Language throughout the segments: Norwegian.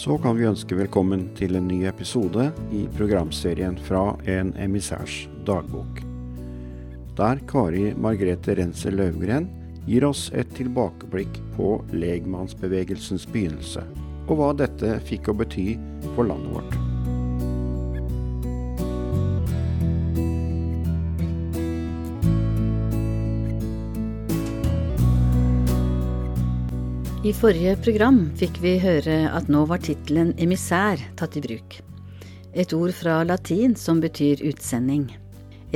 så kan vi ønske velkommen til en ny episode i programserien fra En emissærs dagbok. Der Kari Margrethe Renser Løvgren gir oss et tilbakeblikk på legmannsbevegelsens begynnelse, og hva dette fikk å bety for landet vårt. I forrige program fikk vi høre at nå var tittelen emissær tatt i bruk. Et ord fra latin som betyr utsending.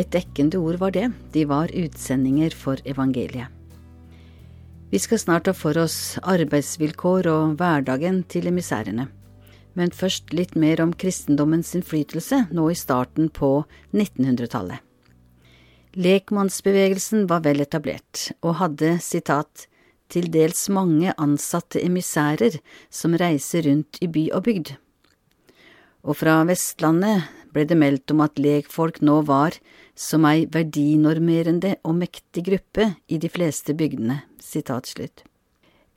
Et dekkende ord var det, de var utsendinger for evangeliet. Vi skal snart ta for oss arbeidsvilkår og hverdagen til emissærene. Men først litt mer om kristendommens innflytelse nå i starten på 1900-tallet. Lekmannsbevegelsen var vel etablert, og hadde, sitat, til dels mange ansatte emissærer som reiser rundt i by og bygd. Og fra Vestlandet ble det meldt om at lekfolk nå var som ei verdinormerende og mektig gruppe i de fleste bygdene.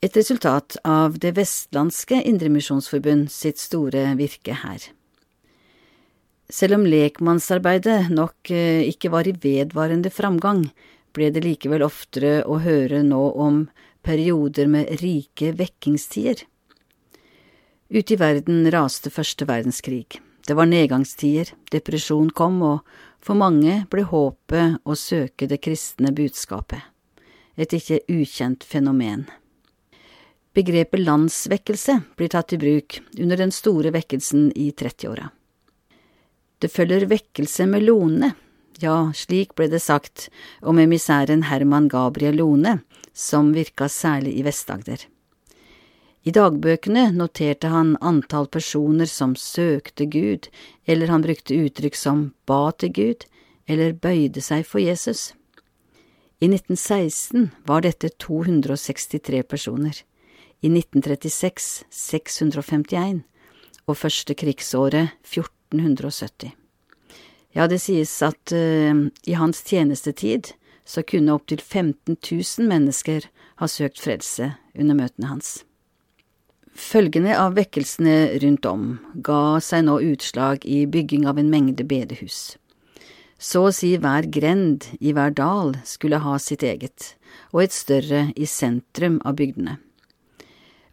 Et resultat av det vestlandske Indremisjonsforbund sitt store virke her. Selv om lekmannsarbeidet nok eh, ikke var i vedvarende framgang, ble det likevel oftere å høre nå om perioder med rike vekkingstider. Ute i verden raste første verdenskrig. Det var nedgangstider, depresjon kom, og for mange ble håpet å søke det kristne budskapet. Et ikke ukjent fenomen. Begrepet landsvekkelse blir tatt i bruk under den store vekkelsen i 30-åra. Det følger vekkelse med Lone, ja, slik ble det sagt om emissæren Herman Gabriel Lone, som virka særlig i Vest-Agder. I dagbøkene noterte han antall personer som søkte Gud, eller han brukte uttrykk som ba til Gud, eller bøyde seg for Jesus. I 1916 var dette 263 personer, i 1936 651, og første krigsåret 1470. Ja, det sies at uh, i hans tjenestetid så kunne opptil 15 000 mennesker ha søkt frelse under møtene hans. Følgene av vekkelsene rundt om ga seg nå utslag i bygging av en mengde bedehus. Så å si hver grend i hver dal skulle ha sitt eget, og et større i sentrum av bygdene.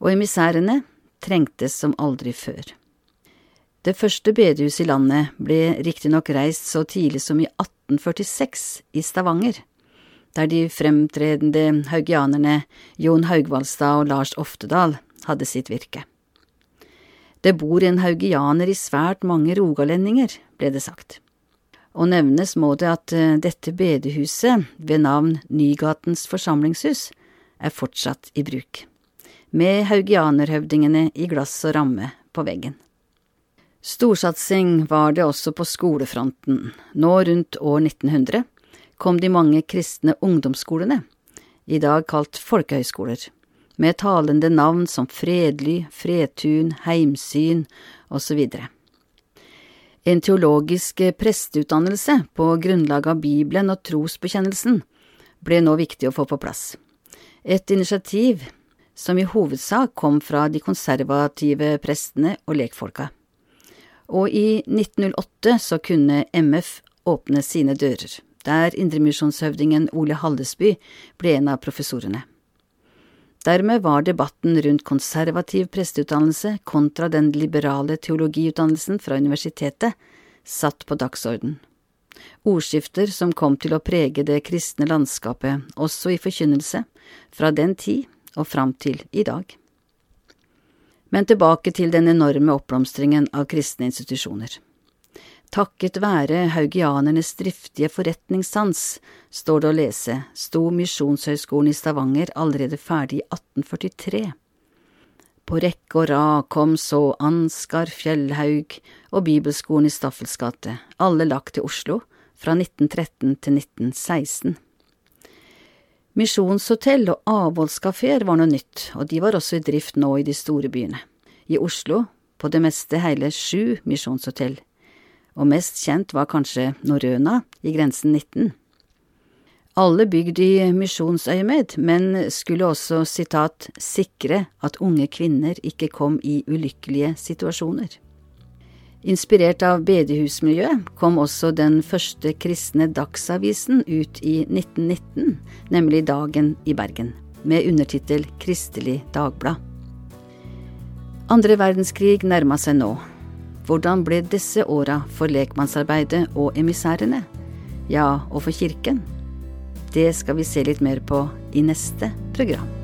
Og emissærene trengtes som aldri før. Det første bedehuset i landet ble riktignok reist så tidlig som i 1846 i Stavanger der de fremtredende haugianerne Jon Haugvaldstad og Lars Oftedal hadde sitt virke. Det bor en haugianer i svært mange rogalendinger, ble det sagt. Og nevnes må det at eh, dette bedehuset, ved navn Nygatens forsamlingshus, er fortsatt i bruk, med haugianerhøvdingene i glass og ramme på veggen. Storsatsing var det også på skolefronten, nå rundt år 1900 kom de mange kristne ungdomsskolene, i dag kalt folkehøyskoler, med talende navn som Fredly, Fredtun, Heimsyn osv. En teologisk presteutdannelse på grunnlag av Bibelen og trosbekjennelsen ble nå viktig å få på plass. Et initiativ som i hovedsak kom fra de konservative prestene og lekfolka. Og i 1908 så kunne MF åpne sine dører der indremisjonshøvdingen Ole Hallesby ble en av professorene. Dermed var debatten rundt konservativ presteutdannelse kontra den liberale teologiutdannelsen fra universitetet satt på dagsorden. Ordskifter som kom til å prege det kristne landskapet også i forkynnelse, fra den tid og fram til i dag. Men tilbake til den enorme oppblomstringen av kristne institusjoner. Takket være haugianernes driftige forretningssans, står det å lese, sto Misjonshøgskolen i Stavanger allerede ferdig i 1843. På rekke og rad kom så Ansgar Fjellhaug og Bibelskolen i Staffels gate, alle lagt til Oslo, fra 1913 til 1916. Misjonshotell og avholdskafeer var noe nytt, og de var også i drift nå i de store byene. I Oslo, på det meste hele sju misjonshotell og mest kjent var kanskje Norrøna i grensen 19. alle bygd i misjonsøyemed, men skulle også, sitat, sikre at unge kvinner ikke kom i ulykkelige situasjoner. Inspirert av bedehusmiljøet kom også den første kristne dagsavisen ut i 1919, nemlig Dagen i Bergen, med undertittel Kristelig Dagblad. Andre verdenskrig nærma seg nå. Hvordan ble disse åra for lekmannsarbeidet og emissærene? Ja, og for kirken? Det skal vi se litt mer på i neste program.